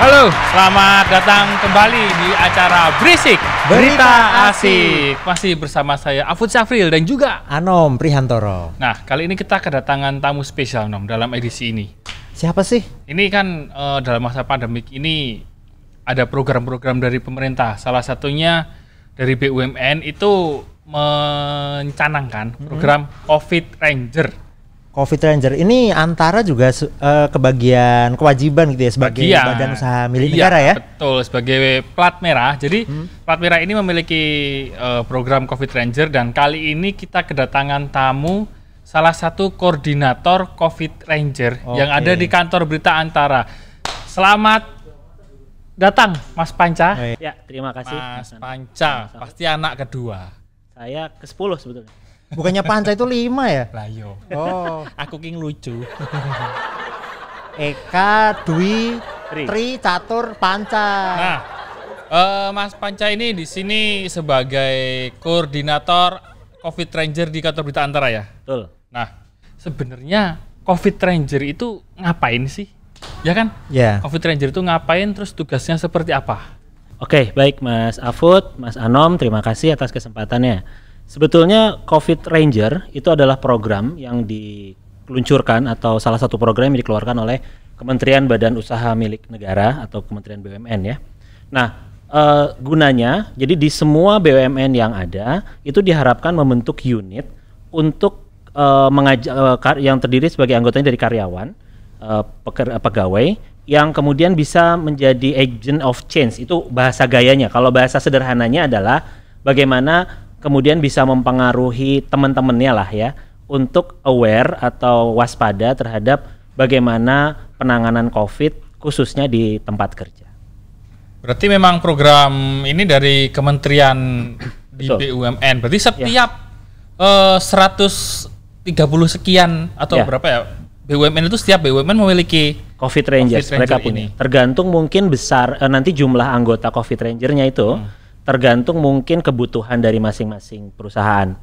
Halo, selamat datang kembali di acara Berisik Berita Asik. Masih bersama saya Afud Syafril dan juga Anom Prihantoro. Nah, kali ini kita kedatangan tamu spesial Nom dalam edisi ini. Siapa sih? Ini kan eh, dalam masa pandemik ini ada program-program dari pemerintah. Salah satunya dari BUMN itu mencanangkan program Covid Ranger. Covid Ranger ini antara juga eh, kebagian kewajiban gitu ya sebagai Bagian. badan usaha milik Iya, negara ya. Betul, sebagai plat merah. Jadi plat merah ini memiliki eh, program Covid Ranger dan kali ini kita kedatangan tamu salah satu koordinator Covid Ranger yang Oke. ada di kantor berita Antara. Selamat datang, Mas Panca. Ya, terima kasih. Mas Mas. Panca, pasti anak kedua. Saya ke-10 sebetulnya. Bukannya panca itu lima ya? Layo. Oh, Aku king lucu. Eka, Dwi, Tri. Tri, Catur, Panca. Nah, eh, Mas Panca ini di sini sebagai koordinator Covid Ranger di kantor berita Antara ya. Betul. Nah, sebenarnya Covid Ranger itu ngapain sih? Ya kan? Ya. Covid Ranger itu ngapain terus tugasnya seperti apa? Oke, baik Mas Afud, Mas Anom, terima kasih atas kesempatannya. Sebetulnya COVID Ranger itu adalah program yang diluncurkan atau salah satu program yang dikeluarkan oleh Kementerian Badan Usaha Milik Negara atau Kementerian BUMN ya. Nah, eh, gunanya jadi di semua BUMN yang ada itu diharapkan membentuk unit untuk eh, mengajak eh, kar- yang terdiri sebagai anggotanya dari karyawan, eh, peker- pegawai yang kemudian bisa menjadi agent of change itu bahasa gayanya. Kalau bahasa sederhananya adalah bagaimana kemudian bisa mempengaruhi teman-temannya lah ya untuk aware atau waspada terhadap bagaimana penanganan COVID khususnya di tempat kerja. Berarti memang program ini dari Kementerian di Betul. BUMN. Berarti setiap eh, 130 sekian atau Ya. berapa ya? BUMN itu setiap BUMN memiliki COVID Rangers Covid mereka Ranger punya. ini. Tergantung mungkin besar eh, nanti jumlah anggota COVID Rangernya itu Hmm. Tergantung mungkin kebutuhan dari masing-masing perusahaan.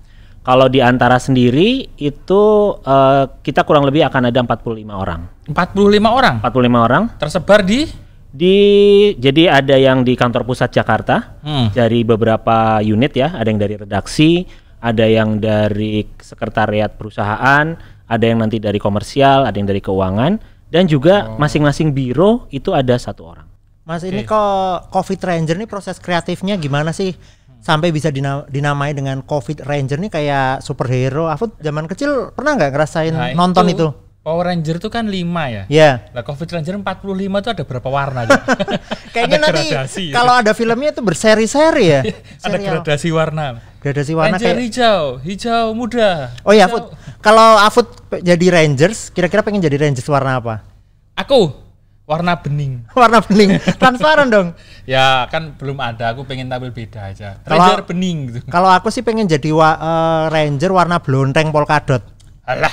Kalau di antara sendiri itu eh, kita kurang lebih akan ada 45 orang. 45 orang 45 orang tersebar di di jadi ada yang di kantor pusat Jakarta Hmm. dari beberapa unit ya, ada yang dari redaksi, ada yang dari sekretariat perusahaan, ada yang nanti dari komersial, ada yang dari keuangan dan juga Oh. masing-masing biro itu ada satu orang. Mas ini kok Covid Ranger nih proses kreatifnya gimana sih? Sampai bisa dina- dinamai dengan Covid Ranger nih kayak superhero. Aku zaman kecil pernah nggak ngerasain Nah, nonton itu? Power Ranger itu kan 5 ya. Ya. Lah Covid Ranger 45 itu ada berapa warna? Kayaknya Ada nanti gradasi. kalau ada filmnya itu berseri-seri ya. ada gradasi warna. Gradasi warna Ranger kayak hijau, hijau muda. Oh iya, Afud. Kalau Afud jadi Rangers, kira-kira pengen jadi Rangers warna apa? Aku warna bening. Warna bening, transparan dong. Ya kan belum ada, aku pengen tampil beda aja. Ranger bening gitu. Kalau aku sih pengen jadi wa- eh, Ranger warna blonteng polkadot. Alah,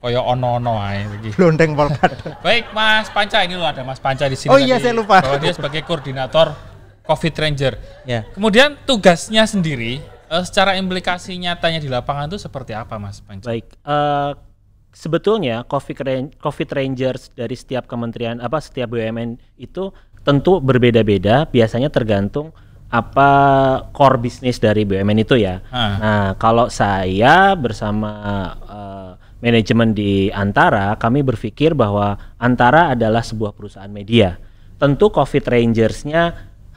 koyo ono-ono ae iki. Blonteng polkadot. Baik, Mas Panca ini loh ada Mas Panca di sini. Oh iya, tadi, saya lupa. Bahwa dia sebagai koordinator Covid Ranger. ya. Kemudian tugasnya sendiri eh, secara implikasi nyatanya di lapangan itu seperti apa, Mas Panca? Baik, eh, sebetulnya COVID, COVID Rangers dari setiap kementerian apa setiap BUMN itu tentu berbeda-beda, biasanya tergantung apa core bisnis dari BUMN itu ya. Ah. Nah, kalau saya bersama eh, manajemen di Antara, kami berpikir bahwa Antara adalah sebuah perusahaan media. Tentu COVID Rangers-nya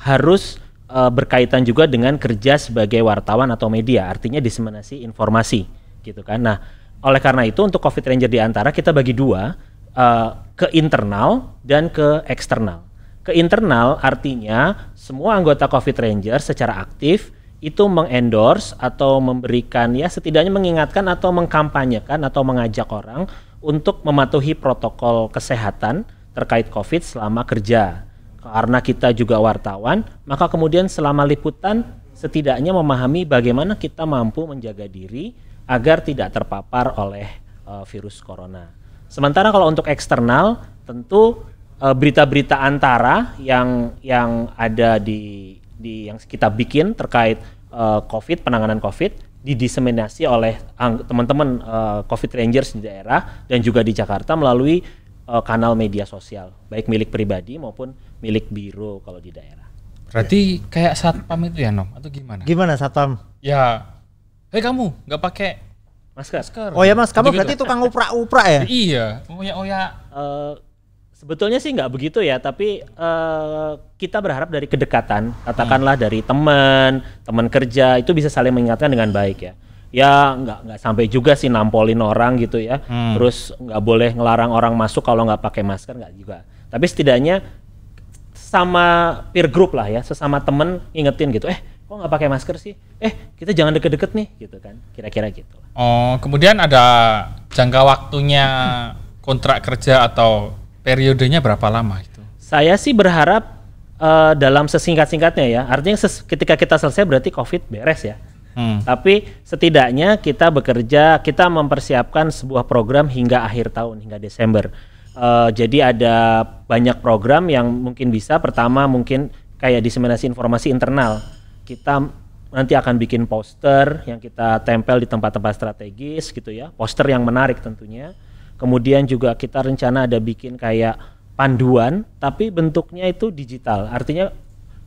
harus eh, berkaitan juga dengan kerja sebagai wartawan atau media, artinya diseminasi informasi, gitu kan. Nah, oleh karena itu untuk COVID Ranger di Antara kita bagi dua, eh, ke internal dan ke eksternal. Ke internal artinya semua anggota COVID Ranger secara aktif itu mengendorse atau memberikan ya setidaknya mengingatkan atau mengkampanyekan atau mengajak orang untuk mematuhi protokol kesehatan terkait COVID selama kerja. Karena kita juga wartawan, maka kemudian selama liputan setidaknya memahami bagaimana kita mampu menjaga diri agar tidak terpapar oleh eh, virus corona. Sementara kalau untuk eksternal tentu eh, berita-berita antara yang yang ada di di yang kita bikin terkait eh, COVID penanganan COVID didiseminasi oleh teman-teman eh, COVID Rangers di daerah dan juga di Jakarta melalui eh, kanal media sosial, baik milik pribadi maupun milik biro kalau di daerah. Berarti kayak satpam itu ya Nom atau gimana? Gimana Satpam? Ya, hei kamu nggak pakai Masker. masker. Oh ya Mas, kamu berarti tukang uprak-uprak ya? Iya, oya oya. Eh, sebetulnya sih nggak begitu ya, tapi eh, kita berharap dari kedekatan, katakanlah dari teman, teman kerja itu bisa saling mengingatkan dengan baik ya. Ya nggak nggak sampai juga sih nampolin orang gitu ya. Hmm. Terus nggak boleh ngelarang orang masuk kalau nggak pakai masker nggak juga. Tapi setidaknya sama peer group lah ya, sesama temen ingetin gitu. Eh kok nggak pakai masker sih? Eh kita jangan deket-deket nih gitu kan. Kira-kira gitu. Oh, kemudian ada jangka waktunya kontrak kerja atau periodenya berapa lama itu? Saya sih berharap eh, dalam sesingkat-singkatnya ya. Artinya ses- ketika kita selesai berarti COVID beres ya. Hmm. Tapi setidaknya kita bekerja, kita mempersiapkan sebuah program hingga akhir tahun, hingga Desember. Eh, jadi ada banyak program yang mungkin bisa. Pertama mungkin kayak diseminasi informasi internal. Kita nanti akan bikin poster yang kita tempel di tempat-tempat strategis gitu ya. Poster yang menarik tentunya. Kemudian juga kita rencana ada bikin kayak panduan, tapi bentuknya itu digital. Artinya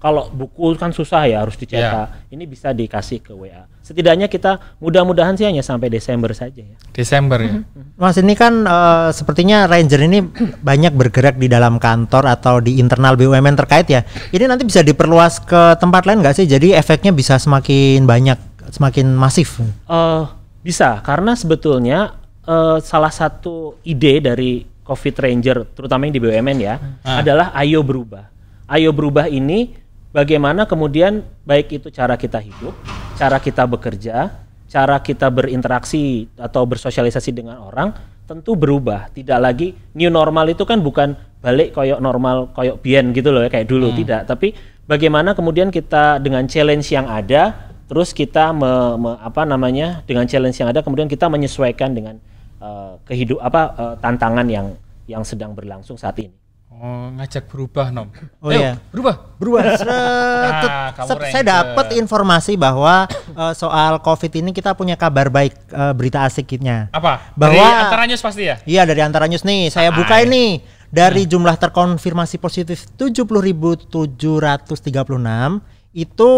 kalau buku kan susah ya harus dicetak. Ini bisa dikasih ke WA. Setidaknya kita mudah-mudahan sih hanya sampai Desember saja ya. Desember ya. Mas ini kan eh, sepertinya Ranger ini banyak bergerak di dalam kantor atau di internal BUMN terkait ya. Ini nanti bisa diperluas ke tempat lain nggak sih? Jadi efeknya bisa semakin banyak, semakin masif. Eh, bisa karena sebetulnya eh, salah satu ide dari Covid Ranger terutama yang di BUMN ya Ah. adalah ayo berubah. Ayo berubah ini bagaimana kemudian baik itu cara kita hidup, cara kita bekerja, cara kita berinteraksi atau bersosialisasi dengan orang tentu berubah. Tidak lagi new normal itu kan bukan balik koyok normal koyok bien gitu loh ya kayak dulu tidak, tapi bagaimana kemudian kita dengan challenge yang ada terus kita me- me- apa namanya dengan challenge yang ada kemudian kita menyesuaikan dengan eh, kehidup apa eh, tantangan yang yang sedang berlangsung saat ini. Oh, ngajak berubah, Nom. Oh, Ayo, iya. berubah. Berubah. Nah, saya dapat informasi bahwa eh, soal COVID ini kita punya kabar baik eh, berita asiknya. Apa? Bahwa- Dari antara news pasti ya? Iya dari antara news nih, saya Ah, buka iya. ini dari jumlah terkonfirmasi positif 70.736 itu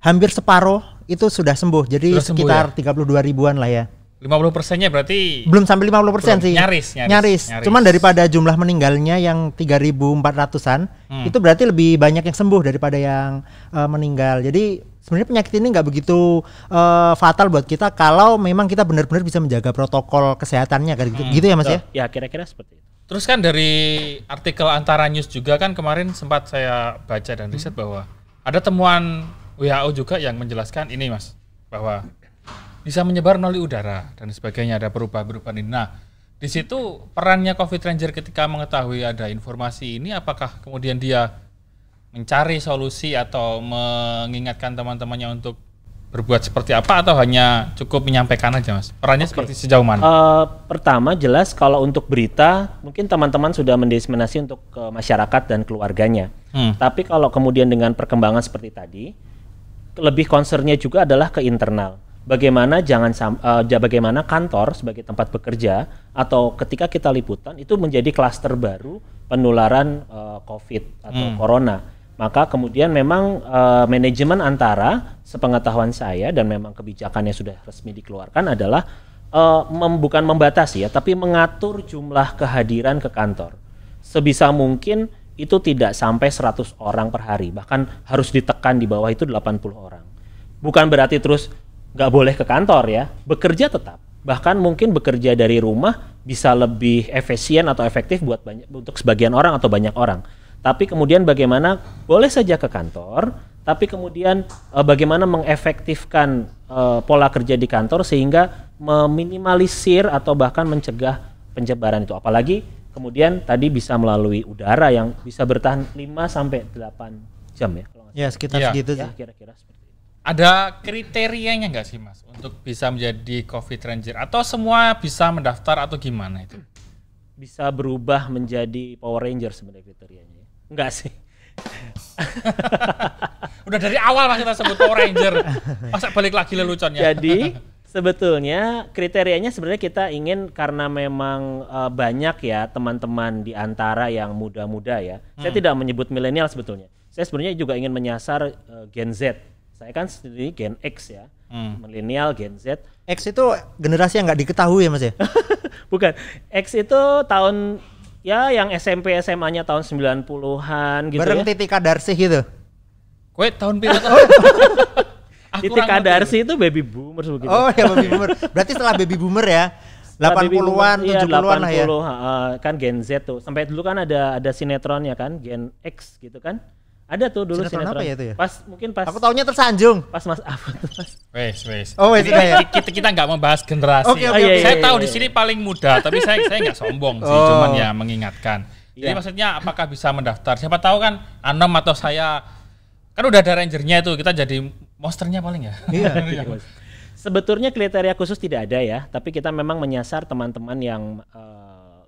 hampir separuh itu sudah sembuh. Jadi Sudah sembuh sekitar 32 ribuan lah ya. 50 persennya berarti Belum sampai 50% persen sih. nyaris, nyaris, nyaris. nyaris. Cuman daripada jumlah meninggalnya yang 3.400-an, Hmm. itu berarti lebih banyak yang sembuh daripada yang eh, meninggal. Jadi sebenarnya penyakit ini nggak begitu eh, fatal buat kita kalau memang kita benar-benar bisa menjaga protokol kesehatannya kayak gitu, Hmm. gitu ya Mas ya. Ya kira-kira seperti itu. Terus kan dari artikel antara news juga kan kemarin sempat saya baca dan riset bahwa ada temuan WHO juga yang menjelaskan ini mas bahwa bisa menyebar melalui udara dan sebagainya ada perubahan-perubahan ini. Nah di situ perannya COVID Ranger ketika mengetahui ada informasi ini apakah kemudian dia mencari solusi atau mengingatkan teman-temannya untuk berbuat seperti apa atau hanya cukup menyampaikan aja mas? Perannya seperti sejauh mana? Eh, pertama jelas kalau untuk berita mungkin teman-teman sudah mendiseminasi untuk ke masyarakat dan keluarganya. Hmm. Tapi kalau kemudian dengan perkembangan seperti tadi, lebih concernnya juga adalah ke internal. Bagaimana jangan ja- bagaimana kantor sebagai tempat bekerja atau ketika kita liputan itu menjadi klaster baru penularan eh, COVID atau corona. Maka kemudian memang eh, manajemen antara sepengetahuan saya dan memang kebijakannya sudah resmi dikeluarkan adalah eh, mem- bukan membatasi ya, tapi mengatur jumlah kehadiran ke kantor. Sebisa mungkin itu tidak sampai 100 orang per hari bahkan harus ditekan di bawah itu 80 orang. Bukan berarti terus nggak boleh ke kantor ya. Bekerja tetap. Bahkan mungkin bekerja dari rumah bisa lebih efisien atau efektif buat banyak untuk sebagian orang atau banyak orang. Tapi kemudian bagaimana? Boleh saja ke kantor tapi kemudian eh, bagaimana mengefektifkan eh, pola kerja di kantor sehingga meminimalisir atau bahkan mencegah penyebaran itu. Apalagi kemudian tadi bisa melalui udara yang bisa bertahan 5 sampai 8 jam ya kalau Ya sekitar Iya. segitu ya kira-kira seperti. Ada kriterianya nggak sih mas untuk bisa menjadi COVID Ranger atau semua bisa mendaftar atau gimana itu? bisa berubah menjadi Power Ranger sebenarnya kriterianya ya. enggak sih Udah dari awal mas kita sebut Power Ranger, masa balik lagi leluconnya? jadi Sebetulnya kriterianya sebenarnya kita ingin karena memang eh, banyak ya teman-teman di antara yang muda-muda ya. Saya tidak menyebut milenial sebetulnya. Saya sebenarnya juga ingin menyasar eh, Gen Z. Saya kan sendiri Gen X ya. Milenial, Gen Z. X itu generasi yang nggak diketahui ya mas ya? Bukan. X itu tahun ya yang SMP SMA-nya tahun 90-an gitu Bareng ya. Titi Kadarsih gitu. Kue tahun pilot. Aku Titik. Kadarsi itu baby boomers begitu. Oh ya baby boomer. Berarti setelah baby boomer ya. Setelah baby 80-an, boomer, iya, 70-an lah ya. 80, ha, ha, kan Gen Z tuh. Sampai dulu kan ada ada sinetronnya kan, Gen X gitu kan. Ada tuh dulu Sinetron sinetron. apa ya itu ya? Pas mungkin pas Aku taunya tersanjung. pas Mas apa tuh Mas? Wes, wes. Oh, wes, ya? kita kita nggak membahas generasi. Oke, oke, oke. saya Iya, tahu iya, di iya. sini paling muda, tapi saya saya nggak sombong sih, Oh. cuman ya mengingatkan. Jadi Iya. maksudnya apakah bisa mendaftar? Siapa tahu kan Anom atau saya kan udah ada rangernya itu, kita jadi monsternya paling ya. Iya. Sebetulnya kriteria khusus tidak ada ya, tapi kita memang menyasar teman-teman yang eh,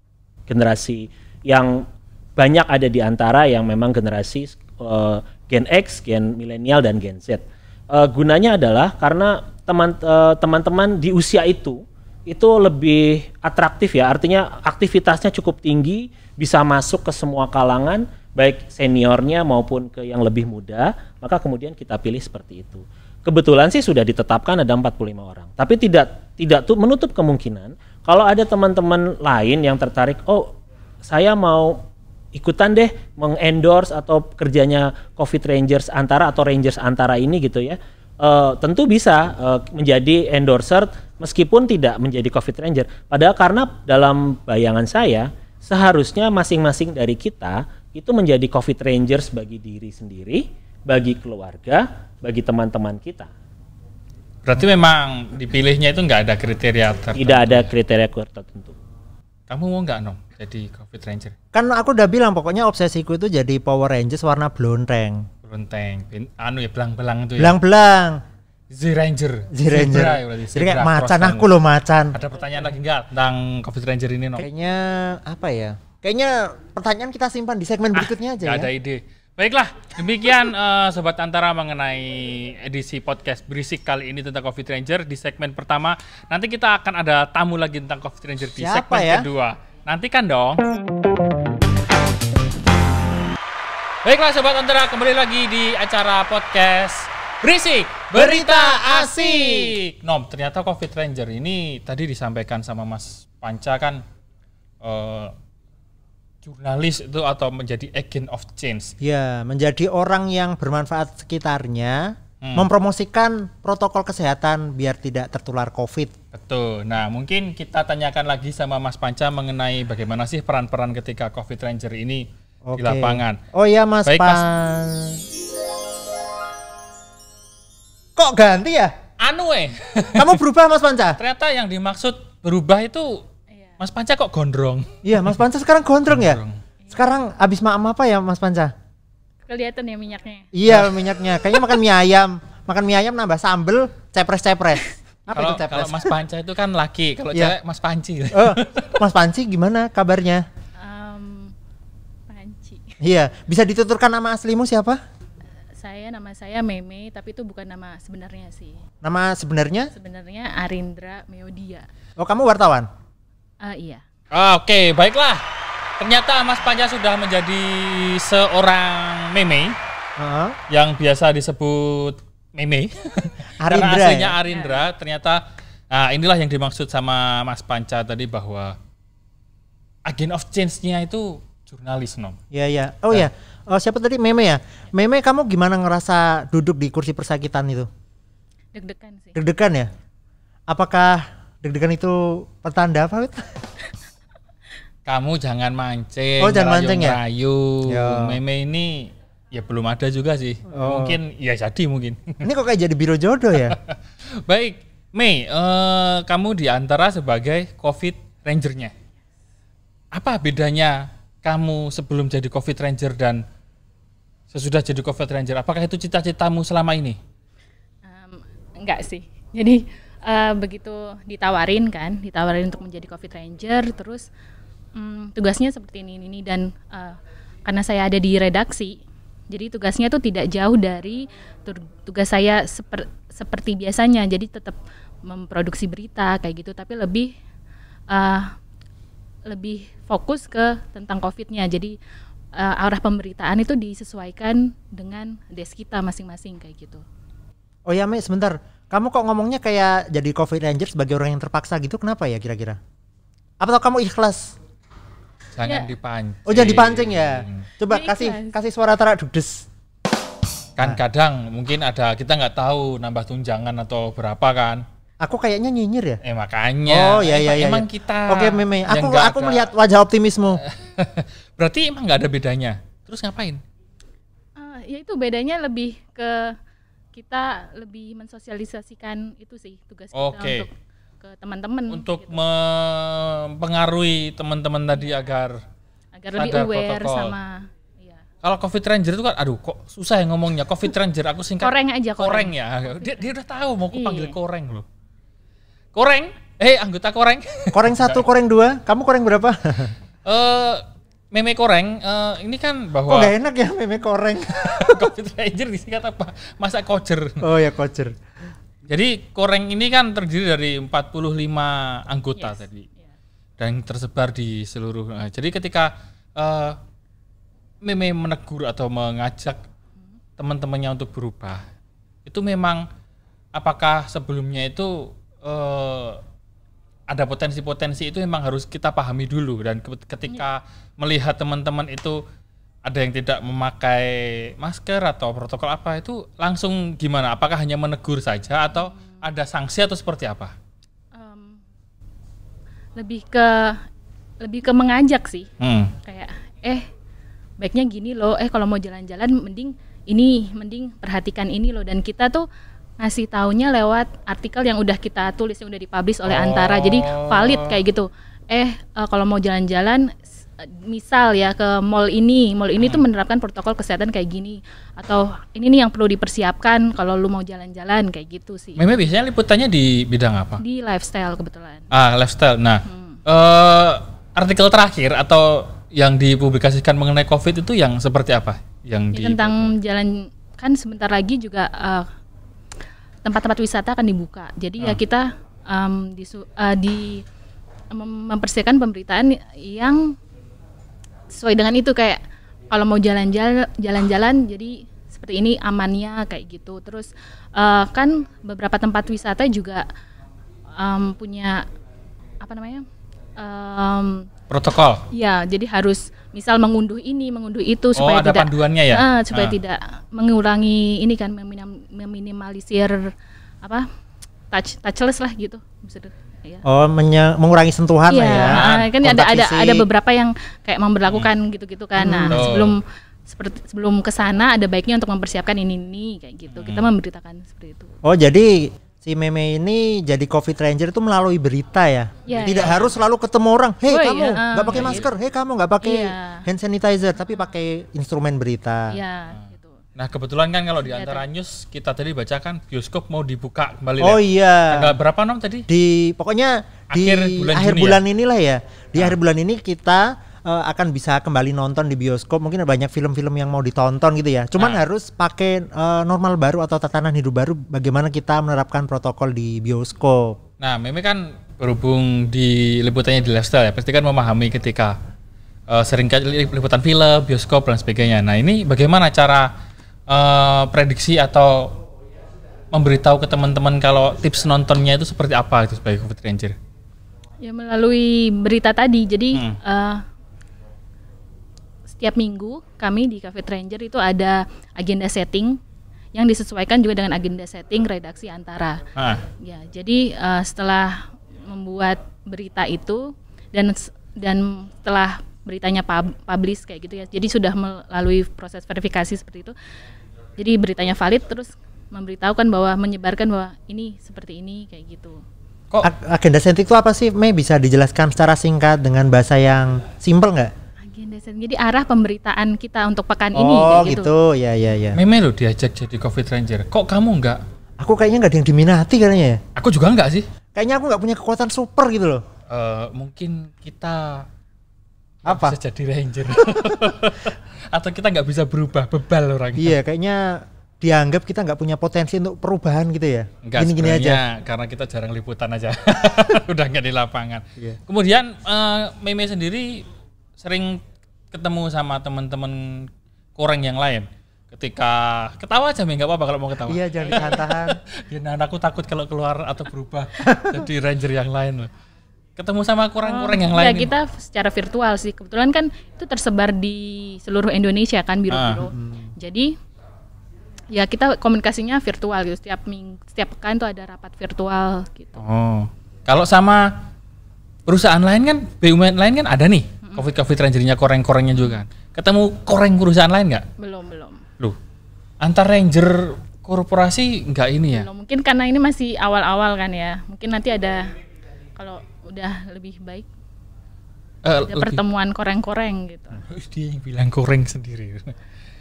generasi yang banyak ada di antara yang memang generasi eh, Gen X, Gen milenial dan Gen Z. Eh, gunanya adalah karena teman eh, teman-teman di usia itu itu lebih atraktif ya, artinya aktivitasnya cukup tinggi, bisa masuk ke semua kalangan, baik seniornya maupun ke yang lebih muda, maka kemudian kita pilih seperti itu. Kebetulan sih sudah ditetapkan ada 45 orang. Tapi tidak tidak tuh menutup kemungkinan kalau ada teman-teman lain yang tertarik, oh saya mau ikutan deh mengendorse atau kerjanya Covid Rangers antara atau Rangers antara ini gitu ya. Eh, tentu bisa eh, menjadi endorser meskipun tidak menjadi Covid Ranger. Padahal karena dalam bayangan saya seharusnya masing-masing dari kita itu menjadi Covid Rangers bagi diri sendiri, bagi keluarga, bagi teman-teman kita. Berarti memang dipilihnya itu nggak ada kriteria tertentu. Tidak ada kriteria tertentu. Kamu mau nggak Nom jadi Covid Ranger? Kan aku udah bilang pokoknya obsesiku itu jadi Power Rangers warna blonteng. Berunteng, bin- anu ya belang-belang itu ya. Belang-belang. Z Ranger. Z Ranger. Zebra ya Jadi kayak macan aku loh macan. Ada pertanyaan lagi nggak tentang Covid Ranger ini Nom? Kayaknya apa ya? Kayaknya pertanyaan kita simpan di segmen berikutnya aja Nggak ya. ada ide. Baiklah, demikian eh, Sobat Antara mengenai edisi podcast berisik kali ini tentang Covid Ranger di segmen pertama. Nanti kita akan ada tamu lagi tentang Covid Ranger di Siapa segmen ya? kedua. Nantikan dong. Baiklah Sobat Antara, kembali lagi di acara podcast Berisik Berita Asik. Nom, ternyata Covid Ranger ini tadi disampaikan sama Mas Panca kan eh, jurnalis itu atau menjadi agent of change. Ya, menjadi orang yang bermanfaat sekitarnya, Hmm. mempromosikan protokol kesehatan biar tidak tertular COVID. Betul. Nah, mungkin kita tanyakan lagi sama Mas Panca mengenai bagaimana sih peran-peran ketika Covid Ranger ini di Oke. lapangan. Oh iya Mas Baik, Pan. Mas. Kok ganti ya? Anu eh, Kamu berubah Mas Panca? ternyata yang dimaksud berubah itu Mas Panca kok gondrong. Iya, Mas Panca sekarang gondrong ya? Gondrong. Sekarang habis makan apa ya Mas Panca? Kelihatan ya minyaknya. Iya, minyaknya. Kayaknya makan mie ayam. Makan mie ayam nambah sambel, cepres-cepres. Apa Kalau itu cepres? kalau Mas Panca itu kan laki, kalau Iya. cewek Mas Panci. Oh, Mas Panci gimana kabarnya? Em, panci. Iya, bisa dituturkan nama aslimu siapa? Saya nama saya Meme, tapi itu bukan nama sebenarnya sih. Nama sebenarnya? Sebenarnya Arindra Meodia. Oh, kamu wartawan? Ah iya. Oke, baiklah. Ternyata Mas Panca sudah menjadi seorang meme Heeh. yang biasa disebut meme. Karena Arindra aslinya ya? Arindra, ternyata nah inilah yang dimaksud sama Mas Panca tadi bahwa agent of change-nya itu jurnalis, Nom. Iya, iya. Oh iya. Oh, siapa tadi? Meme ya? Meme kamu gimana ngerasa duduk di kursi persakitan itu? Deg-degan sih. Deg-degan ya? Apakah deg-degan itu pertanda apa? Wit? Kamu jangan mancing, Oh, jangan mancing ya? rayu. Ya. Meme ini ya belum ada juga sih. Oh. Mungkin ya jadi mungkin. Ini kok kayak jadi biro jodoh ya? Baik, Mei, eh, kamu di antara sebagai COVID Ranger-nya. Apa bedanya kamu sebelum jadi COVID Ranger dan sesudah jadi COVID Ranger? Apakah itu cita-citamu selama ini? Em, enggak sih. Jadi eh, begitu ditawarin kan, ditawarin untuk menjadi Covid Ranger, terus mm, tugasnya seperti ini ini dan eh, karena saya ada di redaksi, jadi tugasnya tuh tidak jauh dari tugas saya seper- seperti biasanya. Jadi tetap memproduksi berita kayak gitu, tapi lebih eh, lebih fokus ke tentang COVID-nya. Jadi eh, arah pemberitaan itu disesuaikan dengan desk kita masing-masing kayak gitu. Oh ya, Me, sebentar. Kamu kok ngomongnya kayak jadi Covid Ranger sebagai orang yang terpaksa gitu? Kenapa ya kira-kira? Apa tau kamu ikhlas? Jangan Ya. dipancing. Oh, jangan dipancing ya. Coba Ya, kasih ikhlas. kasih suara terak dudes. Kan kadang mungkin ada kita nggak tahu nambah tunjangan atau berapa kan. Aku kayaknya nyinyir ya. Eh makanya. Oh iya iya iya. Emang iya. kita. Oke, Meme. Aku aku ada- melihat wajah optimismu. Berarti emang nggak ada bedanya. Terus ngapain? Ah, ya itu bedanya lebih ke kita lebih mensosialisasikan itu sih tugas kita Oke. untuk ke teman-teman Untuk gitu. mempengaruhi teman-teman tadi agar agar lebih aware protokol. sama ya. kalau Covid Ranger itu kan, aduh kok susah ya ngomongnya. Covid Ranger aku singkat. Koreng aja, koreng. ya. Dia, dia udah tahu mau aku panggil Iya. koreng loh. Koreng? Eh anggota koreng? Koreng satu, koreng dua. Kamu koreng berapa? Eh meme koreng, eh, ini kan Kok bahwa gak enak ya meme koreng? Covid Ranger disingkat apa? Masa kocer. oh ya kocer. Jadi koreng ini kan terdiri dari 45 anggota Yes. tadi Iya. dan tersebar di seluruh. nah, jadi ketika eh, meme menegur atau mengajak teman-temannya untuk berubah, itu memang apakah sebelumnya itu eh, ada potensi-potensi itu memang harus kita pahami dulu dan ke- ketika melihat teman-teman itu ada yang tidak memakai masker atau protokol apa itu langsung gimana? Apakah hanya menegur saja atau ada sanksi atau seperti apa? Em, lebih ke lebih ke mengajak sih Hmm. kayak eh baiknya gini loh eh kalau mau jalan-jalan mending ini mending perhatikan ini loh dan kita tuh ngasih taunya lewat artikel yang udah kita tulis yang udah dipublish oleh Antara. Jadi valid kayak gitu. Eh eh, kalau mau jalan-jalan eh, misal ya ke mall ini. Mall ini tuh menerapkan protokol kesehatan kayak gini. Atau ini nih yang perlu dipersiapkan kalau lu mau jalan-jalan kayak gitu sih. Meme biasanya liputannya di bidang apa? di lifestyle kebetulan. Ah, lifestyle. Nah, eh, artikel terakhir atau yang dipublikasikan mengenai COVID itu yang seperti apa? Yang Ya, di tentang jalan kan sebentar lagi juga eh, tempat-tempat wisata akan dibuka. Jadi ya kita em, disu- eh, di mem- mempersiapkan pemberitaan yang sesuai dengan itu kayak kalau mau jalan-jalan jalan-jalan jadi seperti ini amannya kayak gitu. Terus eh, kan beberapa tempat wisata juga em, punya apa namanya? Em, protokol. Ya, jadi harus misal mengunduh ini, mengunduh itu supaya oh, ada tidak panduannya ya? Ah, supaya Ah. tidak mengurangi ini kan meminim- meminimalisir apa? touch touchless lah gitu. Bisa di- ya. Oh menye- mengurangi sentuhan lah Iya, ya. ah, kan ada ada ada beberapa yang kayak memperlakukan gitu-gitu kan. Nah, Hmm. sebelum seperti sebelum ke sana ada baiknya untuk mempersiapkan ini ini kayak gitu. Kita Hmm. memberitakan seperti itu. Oh jadi si meme ini jadi covid ranger itu melalui berita ya? Iya, Tidak iya. harus selalu ketemu orang. Hei Oh, kamu iya, nggak ah, pakai iya. masker. Hei kamu nggak pakai Iya. hand sanitizer, tapi pakai instrumen berita. Ya, Ah. gitu. Nah, kebetulan kan kalau di Kelihatan. antara news kita tadi bacakan bioskop mau dibuka kembali Oh ya. iya. Tanggal berapa nom tadi? Di pokoknya di Akhir bulan akhir Juni ya? bulan inilah ya. Di akhir bulan ini kita eh, akan bisa kembali nonton di bioskop. Mungkin ada banyak film-film yang mau ditonton gitu ya. Cuman Ah. harus pakai eh, normal baru atau tatanan hidup baru. Bagaimana kita menerapkan protokol di bioskop? Nah, Meme kan berhubung di liputannya di lifestyle ya, pasti kan memahami ketika eh, sering kali liputan film, bioskop dan sebagainya. Nah, ini bagaimana cara eh, prediksi atau memberitahu ke teman-teman kalau tips nontonnya itu seperti apa itu sebagai Covid Ranger? Ya melalui berita tadi. Jadi Hmm. eh, setiap minggu kami di Cafe Ranger itu ada agenda setting yang disesuaikan juga dengan agenda setting redaksi antara. Ah, Ya, jadi eh, setelah membuat berita itu dan dan setelah beritanya pub- publish kayak gitu ya. Jadi sudah melalui proses verifikasi seperti itu. Jadi beritanya valid terus memberitahukan bahwa menyebarkan bahwa ini seperti ini kayak gitu. kok Ag- agenda sentik itu apa sih? Mei bisa dijelaskan secara singkat dengan bahasa yang simple nggak? Setting. Jadi arah pemberitaan kita untuk pekan ini oh kayak gitu. gitu. ya ya ya. Meme lo diajak jadi Covid Ranger. Kok kamu enggak? Aku kayaknya nggak ada yang diminati kayaknya ya. Aku juga enggak sih. Kayaknya aku nggak punya kekuatan super gitu loh. Eh, mungkin kita Apa? bisa jadi ranger atau kita nggak bisa berubah bebal orang Iya, kayaknya dianggap kita nggak punya potensi untuk perubahan gitu ya. Enggak Gini-gini aja. sebenarnya karena kita jarang liputan aja. Udah nggak di lapangan. Iya. Kemudian eh, Meme sendiri sering ketemu sama teman-teman koreng yang lain. Ketika ketawa aja nggak apa-apa kalau mau ketawa. Iya, jangan ditahan-tahan. Ya, nah, aku takut kalau keluar atau berubah jadi ranger yang lain loh. Ketemu sama koreng-koreng yang Ya lain. nih. kita secara virtual sih. Kebetulan kan itu tersebar di seluruh Indonesia kan biro-biro. Jadi ya kita komunikasinya virtual gitu. Setiap ming setiap pekan tuh ada rapat virtual gitu. Oh. Kalau sama perusahaan lain kan, BUMN lain kan ada nih. Covid Covid Rangernya koreng-korengnya juga kan. Ketemu koreng perusahaan lain nggak? Belum belum. Loh, antar ranger korporasi nggak ini ya? Belum. Mungkin karena ini masih awal-awal kan ya. Mungkin nanti ada kalau udah lebih baik Eh, ada lebih- pertemuan koreng-koreng gitu. Dia yang bilang koreng sendiri.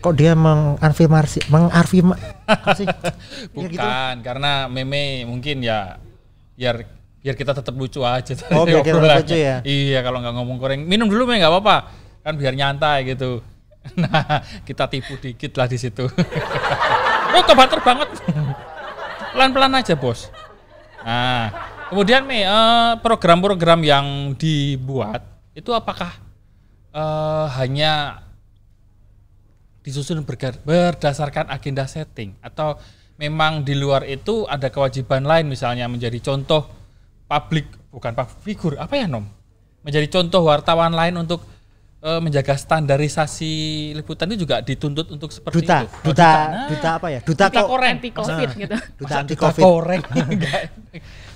Kok dia mengafirmasi mengafirma apa sih? Ya gitu. Bukan, karena meme mungkin ya biar biar kita tetap lucu aja. Oh, biar kita lucu ya? Iya, kalau nggak ngomong koreng, minum dulu me nggak apa-apa. Kan biar nyantai gitu. Nah, kita tipu dikit lah di situ. oh, kebater banget. Pelan-pelan aja, Bos. Nah, kemudian nih eh, program-program yang dibuat itu apakah eh, hanya disusun berdasarkan agenda setting atau memang di luar itu ada kewajiban lain misalnya menjadi contoh publik bukan public figure apa ya nom menjadi contoh wartawan lain untuk eh, menjaga standarisasi liputan itu juga dituntut untuk seperti Duta, itu Oh, duta, Nah, duta apa ya? Duta duta kok. koreng Anti covid gitu. Duta anti duta covid. koreng Enggak.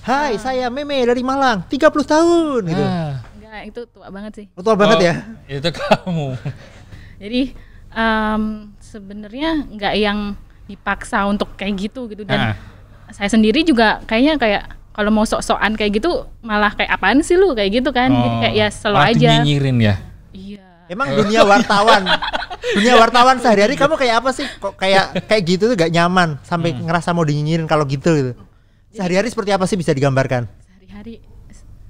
Hai, saya Meme dari Malang, 30 tahun gitu. Nah, Enggak, itu tua banget sih. Betul banget oh, ya. itu kamu Jadi em, sebenarnya nggak yang dipaksa untuk kayak gitu gitu dan Ah. saya sendiri juga kayaknya kayak kalau mau sok-sokan kayak gitu malah kayak apaan sih lu kayak gitu kan Oh, kayak ya selalu malah aja dinyinyirin ya iya Emang dunia wartawan, dunia wartawan sehari-hari kamu kayak apa sih? Kok kayak kayak gitu tuh gak nyaman sampai ngerasa mau dinyinyirin kalau gitu gitu. Sehari-hari seperti apa sih bisa digambarkan? sehari-hari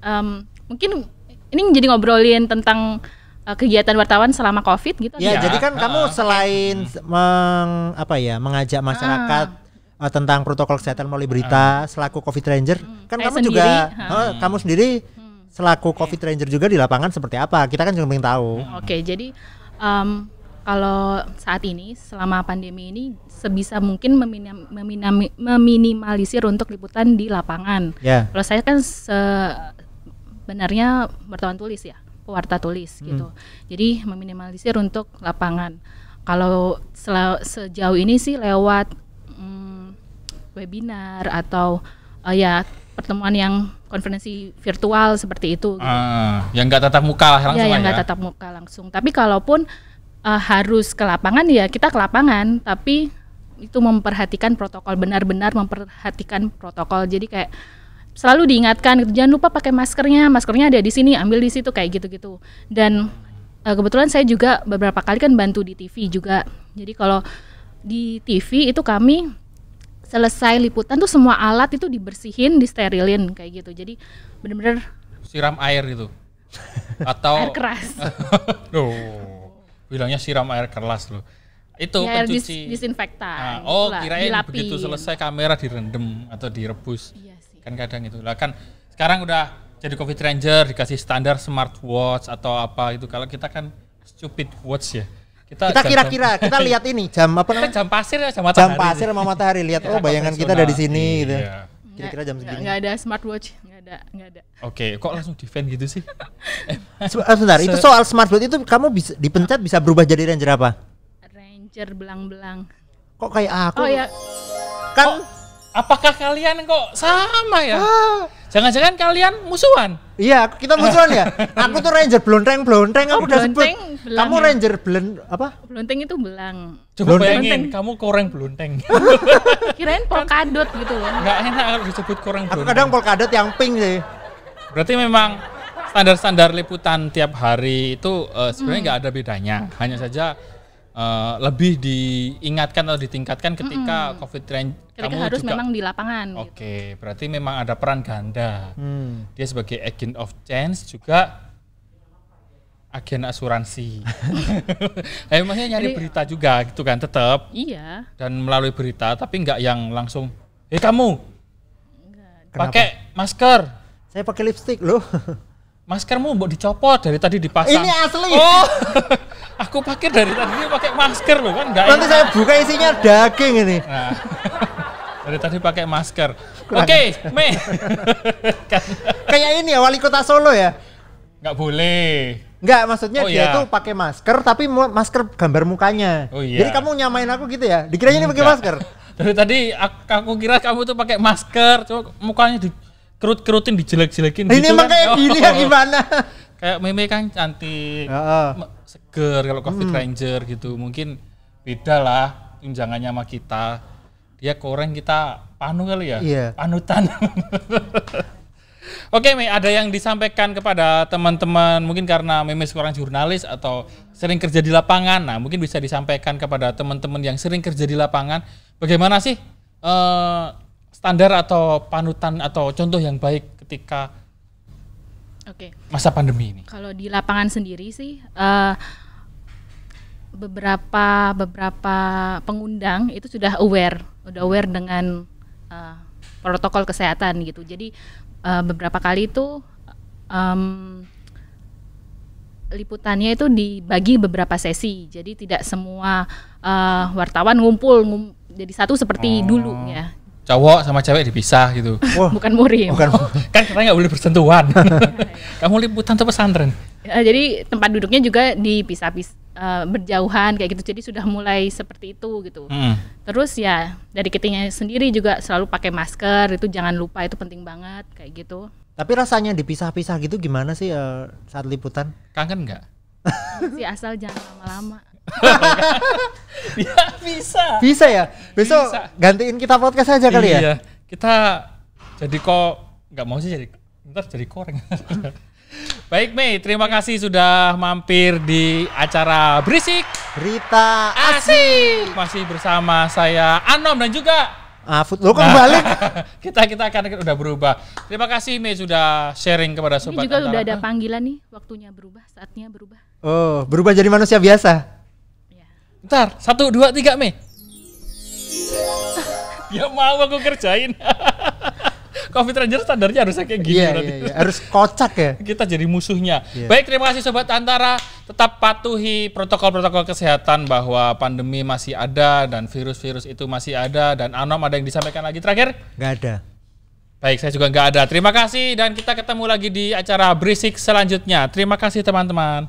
em, mungkin ini jadi ngobrolin tentang eh, kegiatan wartawan selama covid gitu Ya, Iya. jadi kan kamu Ah. selain s- meng apa ya, mengajak masyarakat uh, tentang protokol kesehatan melalui berita selaku Covid Ranger, kan Saya kamu juga sendiri, uh, kamu sendiri selaku Covid Ranger juga di lapangan seperti apa? Kita kan juga pengen tahu. Oke, jadi em, kalau saat ini selama pandemi ini sebisa mungkin meminim- meminami- meminimalisir untuk liputan di lapangan. Ya. Kalau saya kan sebenarnya wartawan tulis ya, pewarta tulis gitu. Jadi meminimalisir untuk lapangan. Kalau sejauh ini sih lewat webinar atau eh, ya pertemuan yang konferensi virtual seperti itu. gitu. Ah, yang nggak tatap muka lah langsung ya yang nggak tatap muka langsung. Tapi kalaupun uh, harus ke lapangan ya kita ke lapangan. Tapi itu memperhatikan protokol benar-benar memperhatikan protokol. Jadi kayak selalu diingatkan gitu jangan lupa pakai maskernya maskernya ada di sini ambil di situ kayak gitu-gitu. Dan uh, kebetulan saya juga beberapa kali kan bantu di TV juga. Jadi kalau di TV itu kami selesai liputan tuh semua alat itu dibersihin disterilin kayak gitu. Jadi benar-benar siram air itu atau air keras. Duh, bilangnya siram air keras loh. Itu Ya, air dis- pencuci. disinfektan Ah, oh itulah, kirain dilapin. begitu selesai kamera direndam atau direbus. Iya sih. kan kadang itu. Lah kan sekarang udah jadi covid ranger dikasih standar smartwatch atau apa itu. Kalau kita kan stupid watch ya kita Kita jam- kira-kira kita lihat ini jam apa kita namanya? jam pasir ya jam Jam matahari pasir sama matahari lihat oh bayangan kita ada di sini gitu. Iya. Kira-kira jam segini. nggak ada smartwatch nggak ada nggak ada oke kok langsung defend gitu sih eh, Sebentar, itu soal smartwatch itu kamu bisa dipencet bisa berubah jadi ranger apa? ranger belang-belang Kok kayak aku? oh ya Kan apakah kalian kok sama ya Ah. jangan-jangan kalian musuhan Iya, kita musuhan ya. Aku tuh ranger blonteng blonteng aku udah sebut. blonteng, belang Kamu ya? ranger belen apa? belonteng itu belang coba Blonteng. bayangin kamu koreng belunteng kirain polkadot gitu loh nggak enak kalau disebut koreng Aku belunteng kadang polkadot yang pink sih. berarti memang standar-standar liputan tiap hari itu eh, sebenarnya nggak ada bedanya hanya saja eh, lebih diingatkan atau ditingkatkan ketika covid range ketika harus memang di lapangan gitu. oke berarti memang ada peran ganda Hmm. dia sebagai agent of change juga agen asuransi. eh, maksudnya nyari Jadi- berita juga gitu kan tetap Iya. dan melalui berita tapi nggak yang langsung eh kamu Kenapa? pakai masker Saya pakai lipstick loh. maskermu mau dicopot dari tadi dipasang Ini asli. oh aku pakai dari tadi dia pakai masker loh kan nggak Nanti enak. saya buka isinya daging ini. Nah, dari tadi pakai masker oke Mei kan Kayak ini ya wali kota Solo ya. nggak boleh Enggak, maksudnya Oh, dia iya. tuh pakai masker tapi masker gambar mukanya. Oh, iya. Jadi kamu nyamain aku gitu ya? Dikiranya ini pakai Enggak. masker. dari tadi aku, aku kira kamu tuh pakai masker coba mukanya dikerut-kerutin dijelek-jelekin Ini gitu emang kan. kayak gini ya Oh. gimana? kayak meme kan cantik Heeh. me- seger kalau Covid Hmm. Ranger gitu mungkin beda lah tunjangannya sama kita dia koreng kita panu kali ya Iya. panutan Oke, Mei, ada yang disampaikan kepada teman-teman mungkin karena Meme seorang jurnalis atau sering kerja di lapangan. Nah, mungkin bisa disampaikan kepada teman-teman yang sering kerja di lapangan, bagaimana sih eh, standar atau panutan atau contoh yang baik ketika Oke. masa pandemi ini? Kalau di lapangan sendiri sih eh, beberapa beberapa pengundang itu sudah aware, udah aware dengan eh, protokol kesehatan gitu. Jadi eh, beberapa kali itu em, liputannya itu dibagi beberapa sesi. Jadi tidak semua eh, wartawan ngumpul ngum- jadi satu seperti dulu ya. Cowok sama cewek dipisah gitu. Wah, Bukan murim. bukan. kan katanya nggak boleh bersentuhan. Kamu liputan tuh pesantren. Eh, jadi tempat duduknya juga dipisah-pisah eh, berjauhan kayak gitu. Jadi sudah mulai seperti itu gitu. Hmm. Terus ya dari kitanya sendiri juga selalu pakai masker itu jangan lupa itu penting banget kayak gitu. Tapi rasanya dipisah-pisah gitu gimana sih eh, saat liputan? Kangen nggak? Sih asal jangan lama-lama. ya bisa. Bisa ya? Besok Bisa. gantiin kita podcast aja kali ya? Iya. Kita jadi kok nggak mau sih jadi ntar jadi koreng. Baik Mei, terima kasih sudah mampir di acara Berisik Berita Asik. Masih bersama saya Anom dan juga Ah, food lo kok Nah, balik? kita kita akan udah berubah. Terima kasih Mei sudah sharing kepada Ini sobat juga Antara. udah ada panggilan nih, waktunya berubah, saatnya berubah. Oh, berubah jadi manusia biasa. Ntar, satu, dua, tiga, Mei. ya mau aku kerjain. Covid Ranger standarnya harus kayak gini. Berarti. iya, iya. Harus kocak ya. Kita jadi musuhnya. Iya. Baik, terima kasih Sobat Antara. Tetap patuhi protokol-protokol kesehatan bahwa pandemi masih ada dan virus-virus itu masih ada. Dan Anom ada yang disampaikan lagi terakhir? Nggak ada. Baik, saya juga nggak ada. Terima kasih dan kita ketemu lagi di acara Berisik selanjutnya. Terima kasih teman-teman.